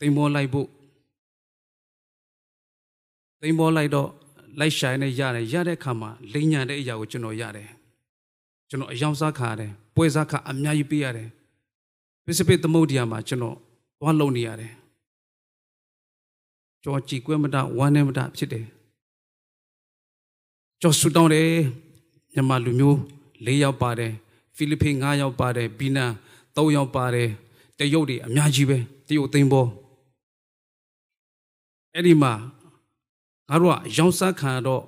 တိမ်မောလိုက်ဖို့တိမ်မောလိုက်တော့လိုက်ရှိုင်းနဲ့ရတယ်ရတဲ့အခါမှာလိန်ညာတဲ့အရာကိုကျွန်တော်ရတယ်ကျွန်တော်အယောင်စားခါရတယ်ပွဲစားခါအများကြီးပေးရတယ်ပစ္စပိသမုဒ္ဒရာမှာကျွန်တော်သွားလုံနေရတယ်ကြောကြည်ကွဲမတဝမ်းနဲ့မတဖြစ်တယ်ကြောဆူတောင်းတယ်မြန်မာလူမျိုး ၄ယောက်ပါတယ်ဖိလိပ္ပိ၅ယောက်ပါတယ်ဘီနန်၃ယောက်ပါတယ်တရုတ်တွေအများကြီးပဲတရုတ်သိန်းပေါ်အဲ့ဒီမှာငါတို့ကရောင်းစားခံတော့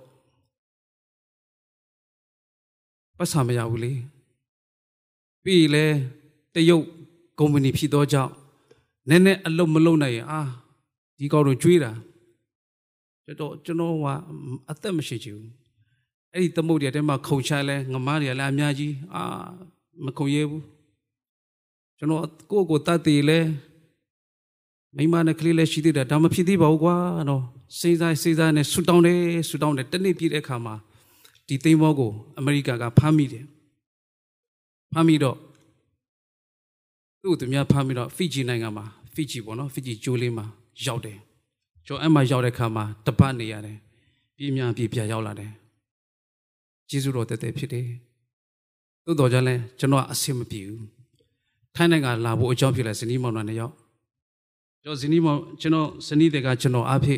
ပတ်စာမရဘူးလေပြီးလေတရုတ်ကုမ္ပဏီဖြစ်သောကြောင့်နည်းနည်းအလုပ်မလုပ်နိုင်ရင်အာဒီကောင်တို့ကြွေးတာကျွန်တော်ကျွန်တော်ကအသက်မရှိချင်ဘူး အဲ့ဒီသမုတ်တွေတဲမှာခုံချလဲငမားတွေလည်းအများကြီးအာမခုံရဲဘူးကျွန်တော်ကိုယ့်ကိုတတ်တည်လဲမိမနဲ့ကလေးလည်းရှိသေးတယ်ဒါမဖြစ်သေးပါဘူးကွာနော်စေးစားစေးစားနဲ့ဆူတောင်းတယ်ဆူတောင်းတယ်တနေ့ပြည့်တဲ့အခါမှာဒီသိန်းဘောကိုအမေရိကန်ကဖမ်းမိတယ်ဖမ်းမိတော့သူ့သူများဖမ်းပြီးတော့ဖီဂျီနိုင်ငံမှာဖီဂျီပေါ့နော်ဖီဂျီဂျိုးလေးမှာရောက်တယ်ကျော်အဲ့မှာရောက်တဲ့ခါမှာတပတ်နေရတယ်ပြည်မြန်ပြည်ပြရောက်လာတယ် ကျေးဇူးတော်တသက်ဖြစ်တယ်သို့တော်ကြောင့်လဲကျွန်တော်အဆင်မပြေဘူးထိုင်းနိုင်ငံလာဖို့အကြောင်းဖြစ်လဲဇနီးမောင်နှံနဲ့ရောက်ကျွန်တော်ဇနီးမောင်ကျွန်တော်ဇနီးတွေကကျွန်တော်အဖေ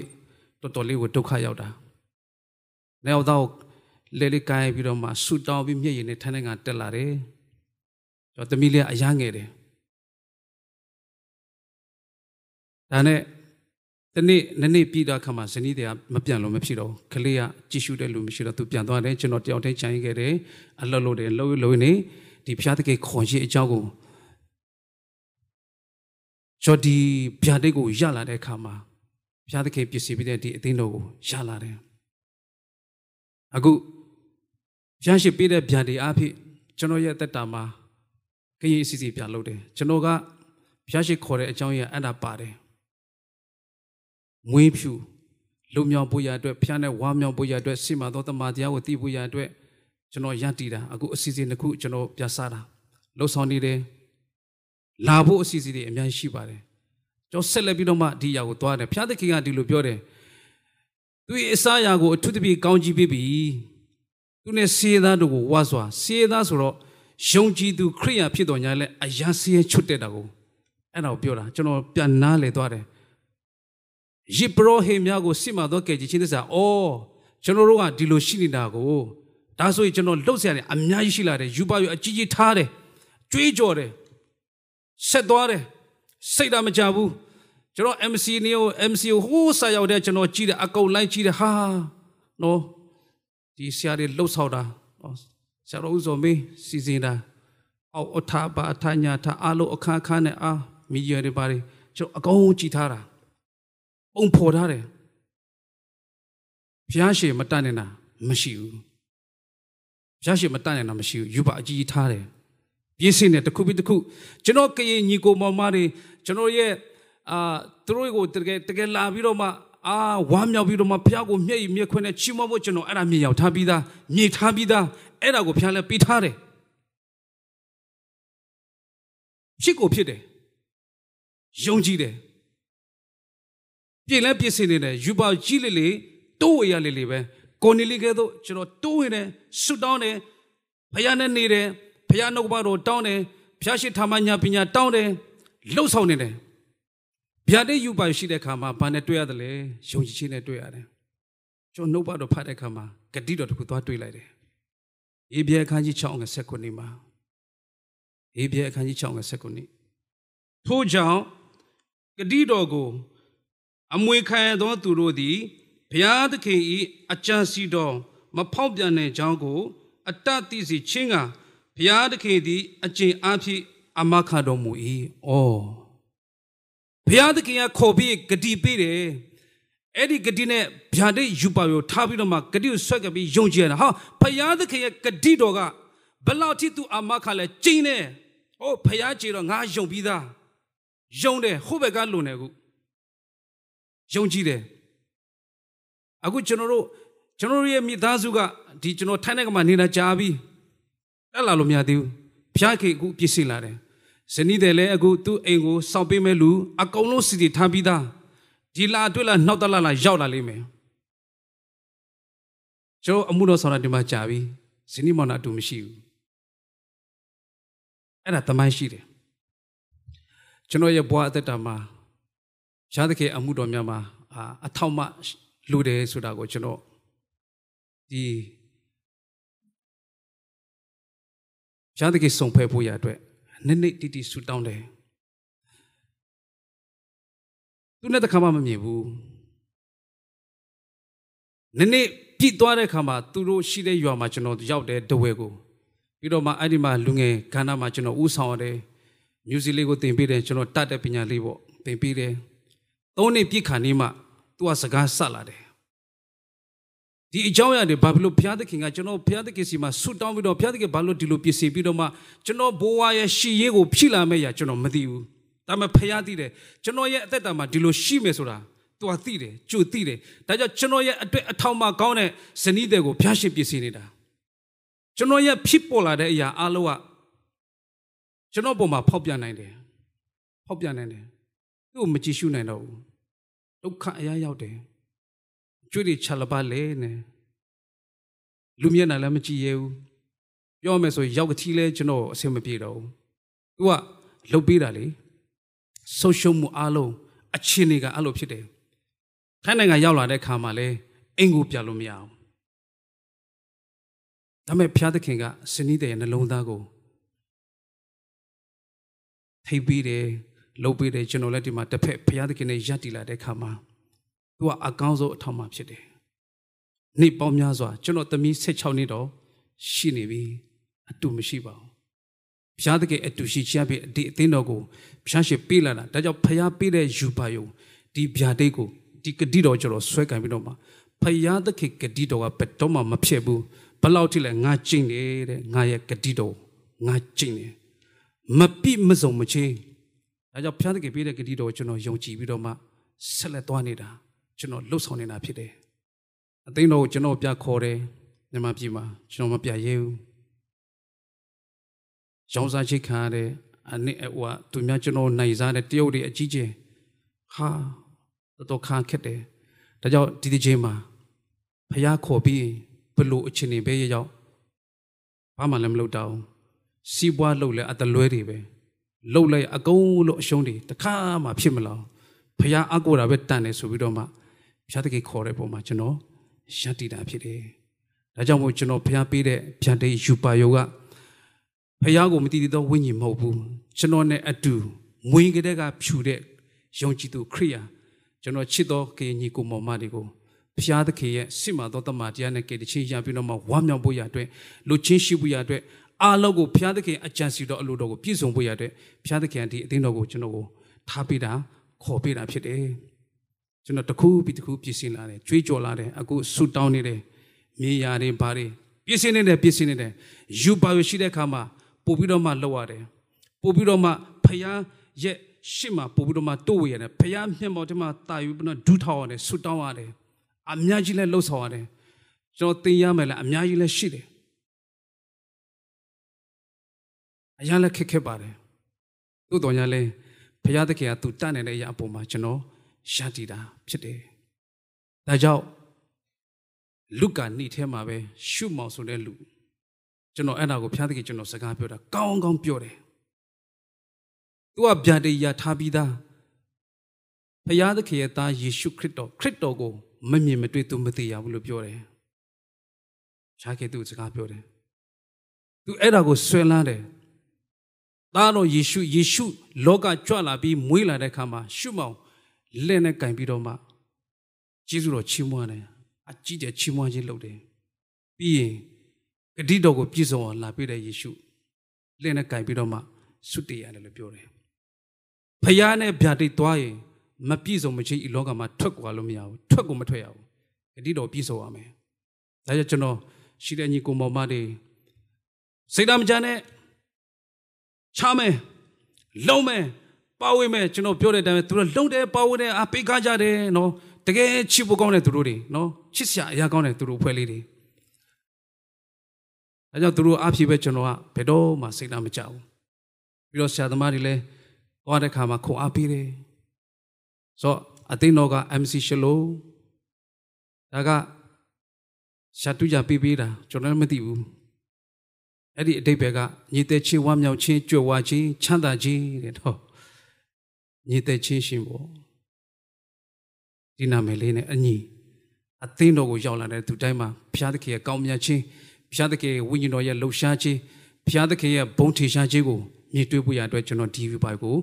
တော်တော်လေးကိုဒုက္ခရောက်တာ။နောက်တော့လေလေးကိုင်းပြီးတော့မှဆူတောင်းပြီးမျက်ရည်နဲ့ထိုင်းနိုင်ငံတက်လာတယ်။ကျွန်တော်သမီးလေးအရငယ်တယ်။ဒါနဲ့ တနေ့နှစ်နေ့ပြီးတော့ခါမှဇနီးတွေကမပြန်လို့မဖြစ်တော့ကလေးကကြည့်ရှုတဲ့လူမရှိတော့သူပြန်သွားတယ်ကျွန်တော်တယောက်တည်းခြံခဲ့တယ်အလုပ်လုပ်တယ်လှုပ်လှုပ်နေဒီဖျားတကယ်ခွန်ရှိအကြောင်းကိုကျော်ဒီဗျာဒိတ်ကိုရလာတဲ့အခါမှာဘုရားသခင်ပြည့်စည်ပြီးတဲ့ဒီအသင်းတော်ကိုရလာတယ်အခုဘုရားရှိပေးတဲ့ဗျာဒိတ်အားဖြင့်ကျွန်တော်ရဲ့အသက်တာမှာခရီးအစီအစီပြန်လုပ်တယ်ကျွန်တော်ကဖျားရှိခေါ်တဲ့အကြောင်းရင်းအဲ့ဒါပါတယ် မွေးဖြူလုံမြောင်ဖို့ရအတွက်ဖျားနဲ့ဝါမြောင်ဖို့ရအတွက်စိမာသောတမန်တရားကိုသိဖို့ရအတွက်ကျွန်တော်ရန်တည်တာအခုအစီအစဉ်တစ်ခုကျွန်တော်ပြဆတာလှုပ်ဆောင်နေတယ်လာဖို့အစီအစဉ်တွေအများကြီးရှိပါတယ်ကျွန်တော်ဆက်လက်ပြီးတော့မှဒီຢာကိုသွားတယ်ဖျားသခင်ကဒီလိုပြောတယ်သူရဲ့အစာရာကိုအထူးသဖြင့်ကောင်းကြီးပေးပြီသူနဲ့စေသားတို့ကိုဝါစွာစေသားဆိုတော့ယုံကြည်သူခရိယာဖြစ်တော်ညာလဲအယံစီးချွတ်တဲ့တာကိုအဲ့ဒါကိုပြောတာကျွန်တော်ပြန်နားလေသွားတယ် ယေဘရဟိများကိုစစ်မှတော့ကဲကြည့်ချင်းသစ္စာအော်ကျွန်တော်တို့ကဒီလိုရှိနေတာကိုဒါဆိုရင်ကျွန်တော်လှုပ်ရှားတယ်အများကြီးရှိလာတယ်ယူပါယူအကြီးကြီးထားတယ်ကြွေးကြော်တယ်ဆက်သွားတယ်စိတ်ဓာတ်မကြဘူးကျွန်တော် MC နေကို MC ကိုဟိုးဆက်ရောက်တဲ့ကျွန်တော်ကြည့်တယ်အကုန်လိုက်ကြည့်တယ်ဟာနော်ဒီဆရာတွေလှုပ်ဆောက်တာနော်ဆရာတော်ဦးစောမေးစီစဉ်တာအောက်အထာပါအထာညာထာအလုံးအခါခါနဲ့အာမီဒီယာတွေပါတယ်ကျွန်တော်အကုန်ကြည့်ထားတာ ပုံဖော်ထားတယ်ဘုရားရှင်မတတ်နေတာမရှိဘူးဘုရားရှင်မတတ်နေတာမရှိဘူးယူပါအကြီးကြီးထားတယ်ပြည့်စင်တဲ့တစ်ခုပြီးတစ်ခုကျွန်တော်ကရင်ညီကိုမောင်မတွေကျွန်တော်ရဲ့အာသူတို့ကိုတကယ်တကယ်လာပြီးတော့မှအာဝမ်းမြောက်ပြီးတော့မှဘုရားကိုမျက်ရည်မျက်ခွန်းနဲ့ချီးမွမ်းဖို့ကျွန်တော်အဲ့ဒါမြေရောက်ထားပြီးသားမြေထားပြီးသားအဲ့ဒါကိုဘုရားလည်းပေးထားတယ်ဖြစ်ကိုဖြစ်တယ်ယုံကြည်တယ် ပြင်လဲပြည့်စင်နေတယ်ယူပါကြီးလေလေတိုးဝေရလေလေပဲကိုနေလေးကဲတော့ကျွန်တော်တိုးဝင်တယ်ဆွတောင်းတယ်ဘုရားနဲ့နေတယ်ဘုရားနှုတ်ကပတော်တောင်းတယ်ဘုရားရှိထာမညာပညာတောင်းတယ်လှုပ်ဆောင်နေတယ်ဗျာဒိတ်ယူပါရှိတဲ့ခါမှာဘာနဲ့တွေ့ရတယ်လဲယုံကြည်ခြင်းနဲ့တွေ့ရတယ်ကျွန်တော်နှုတ်ပါတော်ဖတ်တဲ့ခါမှာဂတိတော်တစ်ခုသွားတွေ့လိုက်တယ်အေဘဲအခန်းကြီး6ငယ်7ခုနှစ်မှာအေဘဲအခန်းကြီး6ငယ်7ခုနှစ်ထို့ကြောင့်ဂတိတော်ကို အမွေခံရသောသူတို့သည်ဘုရားသခင်၏အကြံစီတော်မဖောက်ပြန်တဲ့ကြောင်းကို အတတ်သိစေခြင်းကဘုရားသခင်သည်အကျင့်အားဖြင့်အမခတော်မူ၏။အော်ဘုရားသခင်ကခေါ်ပြီးဂတိပေးတယ်။အဲ့ဒီဂတိနဲ့ဗျာဒိတ်ယူပါရောထားပြီးတော့မှဂတိကိုဆွဲကပ်ပြီးယုံကြည်ရတာ။ဟာဘုရားသခင်ရဲ့ဂတိတော်ကဘလောက်ထိသူအမခလဲကျင်းတယ်။အိုးဘုရားကြည်တော့ငါယုံပြီးသား။ယုံတယ်ဟိုဘက်ကလွန်တယ်ခု။ ယုံကြည်တယ်အခုကျွန်တော်တို့ကျွန်တော်ရဲ့မိသားစုကဒီကျွန်တော်ထိုင်းနိုင်ငံမှာနေတာကြာပြီတက်လာလို့မရသေးဘူးဖျားခေအခုပြည့်စင်လာတယ်ဇနီးတယ်လည်းအခုသူ့အိမ်ကိုစောင့်ပေးမဲ့လူအကုန်လုံးစီတီထားပြီးသားဒီလာတွေ့လာနောက်တလာလာရောက်လာလိမ့်မယ်ကျွန်တော်အမှုတော်ဆောင်တာဒီမှာကြာပြီဇနီးမောင်နှံအတူမရှိဘူးအဲ့ဒါတမိုင်းရှိတယ်ကျွန်တော်ရဲ့ဘဝအသက်တာမှာ ရှားသခင်အမှုတော်များမှာအထောက်မလူတယ်ဆိုတာကိုကျွန်တော်ဒီရှားတကိစုံဖဲဖို့ရအတွက်နစ်နစ်တီတီဆူတောင်းတယ်သူနဲ့တခါမှမမြင်ဘူးနစ်နစ်ပြစ်သွားတဲ့ခါမှာသူတို့ရှိတဲ့ရွာမှာကျွန်တော်ရောက်တယ်တဝဲကိုပြီးတော့မှအဲ့ဒီမှာလူငယ်ခန္ဓာမှာကျွန်တော်ဥဆောင်ရတယ်မြူဇီလေးကိုသင်ပေးတယ်ကျွန်တော်တတ်တဲ့ပညာလေးပေါ့သင်ပေးတယ် သုံးနှစ်ပြစ်ခါနေမှသူကစကားဆက်လာတယ်ဒီအကြောင်းအရာတွေဘာဖြစ်လို့ဘုရားသခင်ကကျွန်တော်ဘုရားသခင်စီမှာဆုတောင်းပြီးတော့ဘုရားသခင်ဘာလို့ဒီလိုပြင်ဆင်ပြီးတော့မှကျွန်တော်ဘိုးဝါရဲ့ရှည်ရေးကိုဖြည့်လာမယ့်ရာကျွန်တော်မသိဘူးဒါပေမဲ့ဘုရားသိတယ်ကျွန်တော်ရဲ့အသက်တာမှာဒီလိုရှိမယ်ဆိုတာသူကသိတယ်ကြိုသိတယ်ဒါကြောင့်ကျွန်တော်ရဲ့အတွက်အထောက်မှကောင်းတဲ့ဇနီးတဲ့ကိုဘုရားရှင်ပြင်ဆင်နေတာကျွန်တော်ရဲ့ဖြစ်ပေါ်လာတဲ့အရာအလုံးကကျွန်တော်ပုံမှာဖောက်ပြန်နိုင်တယ်ဖောက်ပြန်နိုင်တယ် သူ့ကိုမကြည့်ရှုနိုင်တော့ဘူးဒုက္ခအရာရောက်တယ်ကျွေးတွေချလပါလေနဲ့လူမျက်နှာလည်းမကြည့်ရဘူးပြောမယ်ဆိုရောက်ကတိလဲကျွန်တော်အဆင်မပြေတော့ဘူးသူကလှုပ်ပေးတာလေဆုံးရှုံးမှုအလုံးအချင်းတွေကအဲ့လိုဖြစ်တယ်ထိုင်းနိုင်ငံရောက်လာတဲ့ခါမှာလဲအင်ကိုပြလို့မရအောင်ဒါပေမဲ့ဖျားသခင်ကစနီးတဲ့နှလုံးသားကိုထိပ်ပြီးတယ် လှုပ်ပေးတယ်ကျွန်တော်လည်းဒီမှာတစ်ဖက်ဖျားသခင်နဲ့ယက်တီလာတဲ့ခါမှာသူကအကောင်းဆုံးအထောက်မှဖြစ်တယ်။နေ့ပေါင်းများစွာကျွန်တော်သမီး16နှစ်တော့ရှိနေပြီအတူမရှိပါဘူး။ဘုရားသခင်အတူရှိချပြီးဒီအသင်းတော်ကိုဘုရားရှင်ပေးလာတာဒါကြောင့်ဘုရားပေးတဲ့ယူပါယုံဒီဗျာဒိတ်ကိုဒီဂတိတော်ကျွန်တော်ဆွဲကင်ပြီးတော့မှဘုရားသခင်ဂတိတော်ကဘယ်တော့မှမဖြစ်ဘူးဘလောက်ထိလဲငါကျင့်နေတဲ့ငါရဲ့ဂတိတော်ငါကျင့်တယ်မပြစ်မစုံမချင်း ဒါကြောင့်ဘုရားသခင်ပေးတဲ့ဂတိတော်ကိုကျွန်တော်ယုံကြည်ပြီးတော့မှဆက်လက်သွားနေတာကျွန်တော်လှုပ်ဆောင်နေတာဖြစ်တယ်အသိတော်ကိုကျွန်တော်ပြခေါ်တယ်မြန်မာပြည်မှာကျွန်တော်မပြရဲဘူးရောင်းစားချိတ်ခံရတဲ့အနစ်အဝသူများကျွန်တော်နိုင်စားတဲ့တရုတ်တွေအကြီးကျယ်ဟာတော်တော်ခါခက်တယ်ဒါကြောင့်ဒီဒီချင်းမှာဖះခေါ်ပြီးဘလို့အချင်းနေပဲရောက်ဘာမှလည်းမလုပ်တော့စီးပွားလုပ်လဲအတလွဲတွေပဲ လှုပ်လိုက်အကုန်လို့အရှုံးတွေတခါမှဖြစ်မလားဖះအကူတာပဲတန်တယ်ဆိုပြီးတော့မှဖះတကိခေါ်တဲ့ပုံမှာကျွန်တော်ရတ္တိတာဖြစ်တယ်ဒါကြောင့်မို့ကျွန်တော်ဖះပေးတဲ့ဗျာဒိတ်ယူပါယောကဖះကိုမတည်တည်သောဝိညာဉ်မဟုတ်ဘူးကျွန်တော်နဲ့အတူမွေးကလေးကဖြူတဲ့ယုံကြည်သူခရိယာကျွန်တော်ချစ်သောကေညီကိုမောင်မတွေကိုဖျားသခင်ရဲ့စစ်မှန်သောတမန်တရားနဲ့ကဲတချင်းရပြီးတော့မှဝမ်းမြောက်ဖို့ရအတွက်လူချင်းရှိဖို့ရအတွက် အားလုံးကိုဖျားသခင်အကြံစီတော်အလိုတော်ကိုပြည့်စုံဖို့ရအတွက်ဖျားသခင်ဒီအသင်းတော်ကိုကျွန်တော်ကိုထားပေးတာခေါ်ပေးတာဖြစ်တယ်ကျွန်တော်တခုပြီးတခုပြည့်စင်လာတယ်ကြွေးကြော်လာတယ်အခုဆူတောင်းနေတယ်မြေယာတွေဘာတွေပြည့်စင်နေတယ်ပြည့်စင်နေတယ်ယူပါရရှိတဲ့အခါမှာပို့ပြီးတော့မှလောက်ရတယ်ပို့ပြီးတော့မှဖျားရဲ့ရှစ်မှာပို့ပြီးတော့မှတိုးဝေရတယ်ဖျားမျက်မှောက်ထဲမှာတာယူပြီးတော့ဒူးထောက်ရတယ်ဆူတောင်းရတယ်အများကြီးလဲလှုပ်ဆောင်ရတယ်ကျွန်တော်သင်ရမယ်လားအများကြီးလဲရှိတယ် အရာလဲခက်ခက်ပါတယ်သို့တော်ညာလဲဘုရားသခင်ကသူတတ်နေတဲ့အရာအပေါ်မှာကျွန်တော်ရတည်တာဖြစ်တယ်ဒါကြောင့်လုကာနေ့ထဲမှာပဲရှုမောင်ဆိုတဲ့လူကျွန်တော်အဲ့ဒါကိုဘုရားသခင်ကျွန်တော်စကားပြောတာကောင်းကောင်းပြောတယ်သူကဗျာဒိယာထားပြီးသားဘုရားသခင်ရဲ့သားယေရှုခရစ်တော်ခရစ်တော်ကိုမမြင်မတွေ့သူမသိရဘူးလို့ပြောတယ်။ရှားခဲ့သူစကားပြောတယ်။သူအဲ့ဒါကိုဆွဲလန်းတယ်။ သားတော်ယေရှုယေရှုလောကကြွလာပြီးမွေးလာတဲ့အခါမှာရှုမောင်လက်နဲ့ကင်ပြီးတော့မှကျေးဇူးတော်ချီးမွမ်းတယ်။အကြည့်တဲ့ချီးမွမ်းခြင်းလုပ်တယ်။ပြီးရင်ဂတိတော်ကိုပြည့်စုံအောင်လာပြတဲ့ယေရှုလက်နဲ့ကင်ပြီးတော့မှဆုတည်ရတယ်လို့ပြောတယ်။ဖယားနဲ့ဗျာဒိတ်သွားရင်မပြည့်စုံမချင်းဤလောကမှာထွက်ကွာလို့မရဘူးထွက်ကိုမထွက်ရဘူးဂတိတော်ပြည့်စုံရမယ်ဒါကြောင့်ကျွန်တော်ရှိတဲ့ညီကိုမောင်မတွေစိတ်ဓာတ်မကြနဲ့ ချမယ်လုံးမယ်ပါဝင်မယ်ကျွန်တော်ပြောတဲ့အတိုင်းပဲသူတို့လုံတယ်ပါဝင်တယ်အပိတ်ကားကြတယ်နော်တကယ်ချစ်ဖို့ကောင်းတဲ့သူတို့တွေနော်ချစ်စရာအရာကောင်းတဲ့သူတို့ဖွဲ့လေးတွေအဲကြောင့်သူတို့အဖြစ်ပဲကျွန်တော်ကဘယ်တော့မှစိတ်ဓာတ်မကြဘူးပြီးတော့ဆရာသမားတွေလည်းသွားတဲ့ခါမှာခုံအားပေးတယ်ဆိုတော့အသိတော်က MC ရှလိုဒါကရှာတူကြပေးပေးတာကျွန်တော်လည်းမသိဘူး အဲ့ဒီအတိတ်ဘက်ကညီတဲ့ချင်းဝမ်းမြောက်ချင်းကြွယ်ဝချင်းချမ်းသာခြင်းတဲ့တော့ညီတဲ့ချင်းရှင်ပေါ့ဒီနာမည်လေးနဲ့အညီအသိတော်ကိုရောက်လာတဲ့သူတိုင်းမှာဘုရားသခင်ရဲ့ကောင်းမြတ်ခြင်းဘုရားသခင်ရဲ့ဝိညာဉ်တော်ရဲ့လှူရှားခြင်းဘုရားသခင်ရဲ့ဘုံထေရှားခြင်းကိုမြည်တွေ့ဖို့ရအတွက်ကျွန်တော်ဒီဗီပိုင်ကို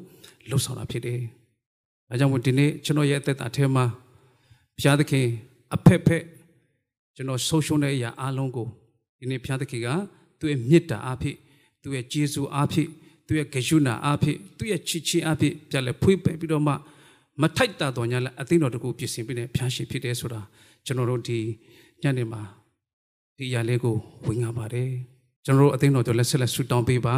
လှုပ်ဆောင်တာဖြစ်တယ်။အဲကြောင့်မို့ဒီနေ့ကျွန်တော်ရဲ့အသက်တာထဲမှာဘုရားသခင်အဖက်ဖက်ကျွန်တော်ဆုံးရှုံးတဲ့အရာအလုံးကိုဒီနေ့ဘုရားသခင်က သူ့ရဲ့မေတ္တာအားဖြင့်သူ့ရဲ့ကျေးဇူးအားဖြင့်သူ့ရဲ့ဂရုဏာအားဖြင့်သူ့ရဲ့ချစ်ချင်းအားဖြင့်ပြန်လဲဖွေးပယ်ပြီးတော့မှမထိုက်တာတော်ညာလဲအသိတော်တကူပြင်ဆင်ပြီးတဲ့ဖျားရှိဖြစ်တယ်ဆိုတာကျွန်တော်တို့ဒီညနေမှာဒီအရာလေးကိုဝင်ငါပါတယ်ကျွန်တော်တို့အသိတော်တို့လက်ဆက်လက်ဆူတောင်းပေးပါ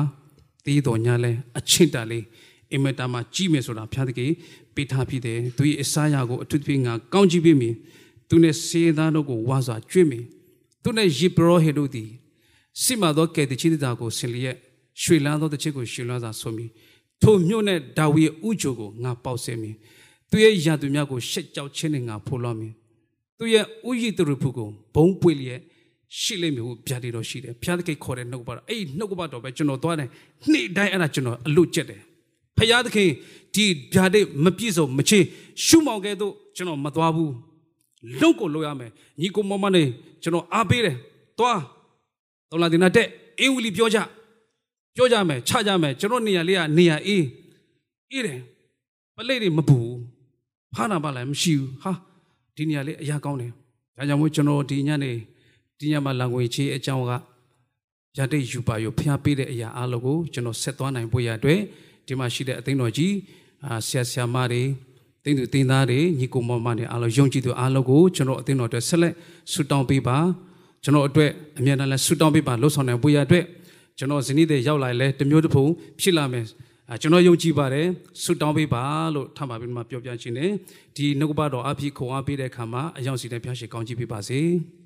တီးတော်ညာလဲအချင်းတာလေးအင်မတာမှာကြီးမယ်ဆိုတာဖျားသခင်ပေးထားဖြစ်တယ်သူရဲ့အစာရကိုအထူးသဖြင့်ငါကောင်းကြည့်ပေးမည်သူနဲ့စေသားတို့ကိုဝါစွာကျွေးမည်သူနဲ့ယေဘရဟေတို့သည် စိမသောကဲ့တိချစ်တာကိုဆင်လျက်ရွှေလန်းသောတစ်ချက်ကိုရွှေလန်းစွာဆိုမည်ထိုမြို့နဲ့ဒါဝိရဲ့ဥကြိုကိုငါပေါက်ဆဲမည်သူရဲ့ယာသူများကိုရှက်ကြောက်ခြင်းနဲ့ငါဖိုးလွှမ်းမည်သူရဲ့ဥယျတရဖုကိုဘုံပွေလျက်ရှိလိမ့်မယ်ဟုဗျာဒီတော်ရှိတယ်ဘုရားသခင်ခေါ်တဲ့နှုတ်ပါတော့အဲ့ဒီနှုတ်ကပတ်တော်ပဲကျွန်တော်သွားတယ်နေ့တိုင်းအဲ့ဒါကျွန်တော်အလွတ်ကျက်တယ်ဖယားသခင်ဒီဓာတ်မပြည့်စုံမချေရှုမောင်ကဲ့သို့ကျွန်တော်မသွားဘူးလုံကိုလိုရမယ်ညီကိုမမနဲ့ကျွန်တော်အားပေးတယ်သွား တော်လာတင်တဲ့အင်းဝီလီပြောကြပြောကြမယ်ချကြမယ်ကျွန်တော်နေရာလေးကနေရာအေးအေးတယ်ပလိတ်တွေမပူဖားနာပါလည်းမရှိဘူးဟာဒီနေရာလေးအရာကောင်းတယ်ဒါကြောင့်မို့ကျွန်တော်ဒီညနေဒီညမှာလံငွေချေးအကြောင်းကရတဲ့ယူပါရဖျားပေးတဲ့အရာအလုံးကိုကျွန်တော်ဆက်သွားနိုင်ဖို့ရအတွက်ဒီမှာရှိတဲ့အသိတော်ကြီးအာဆရာဆရာမတွေတင်းသူတင်းသားတွေညီကိုမောင်မတွေအားလုံးယုံကြည်သူအားလုံးကိုကျွန်တော်အသိတော်အတွက်ဆက်လက်ဆုတောင်းပေးပါ ကျွန်တော်အတွက်အမြဲတမ်းလဲဆုတောင်းပေးပါလှုပ်ဆောင်နိုင်ဖို့ရအတွက်ကျွန်တော်ဇနီးတဲ့ရောက်လာရင်လည်းတစ်မျိုးတစ်ဖုံဖြစ်လာမယ်အာကျွန်တော်ယုံကြည်ပါတယ်ဆုတောင်းပေးပါလို့ထပ်ပါပြီးမှပြောပြခြင်းနဲ့ဒီနှုတ်ကပတော်အဖြစ်ခုံအားပေးတဲ့အခါမှာအယောင်စီတဲ့ဖျားရှိကောင်းချီးပေးပါစေ။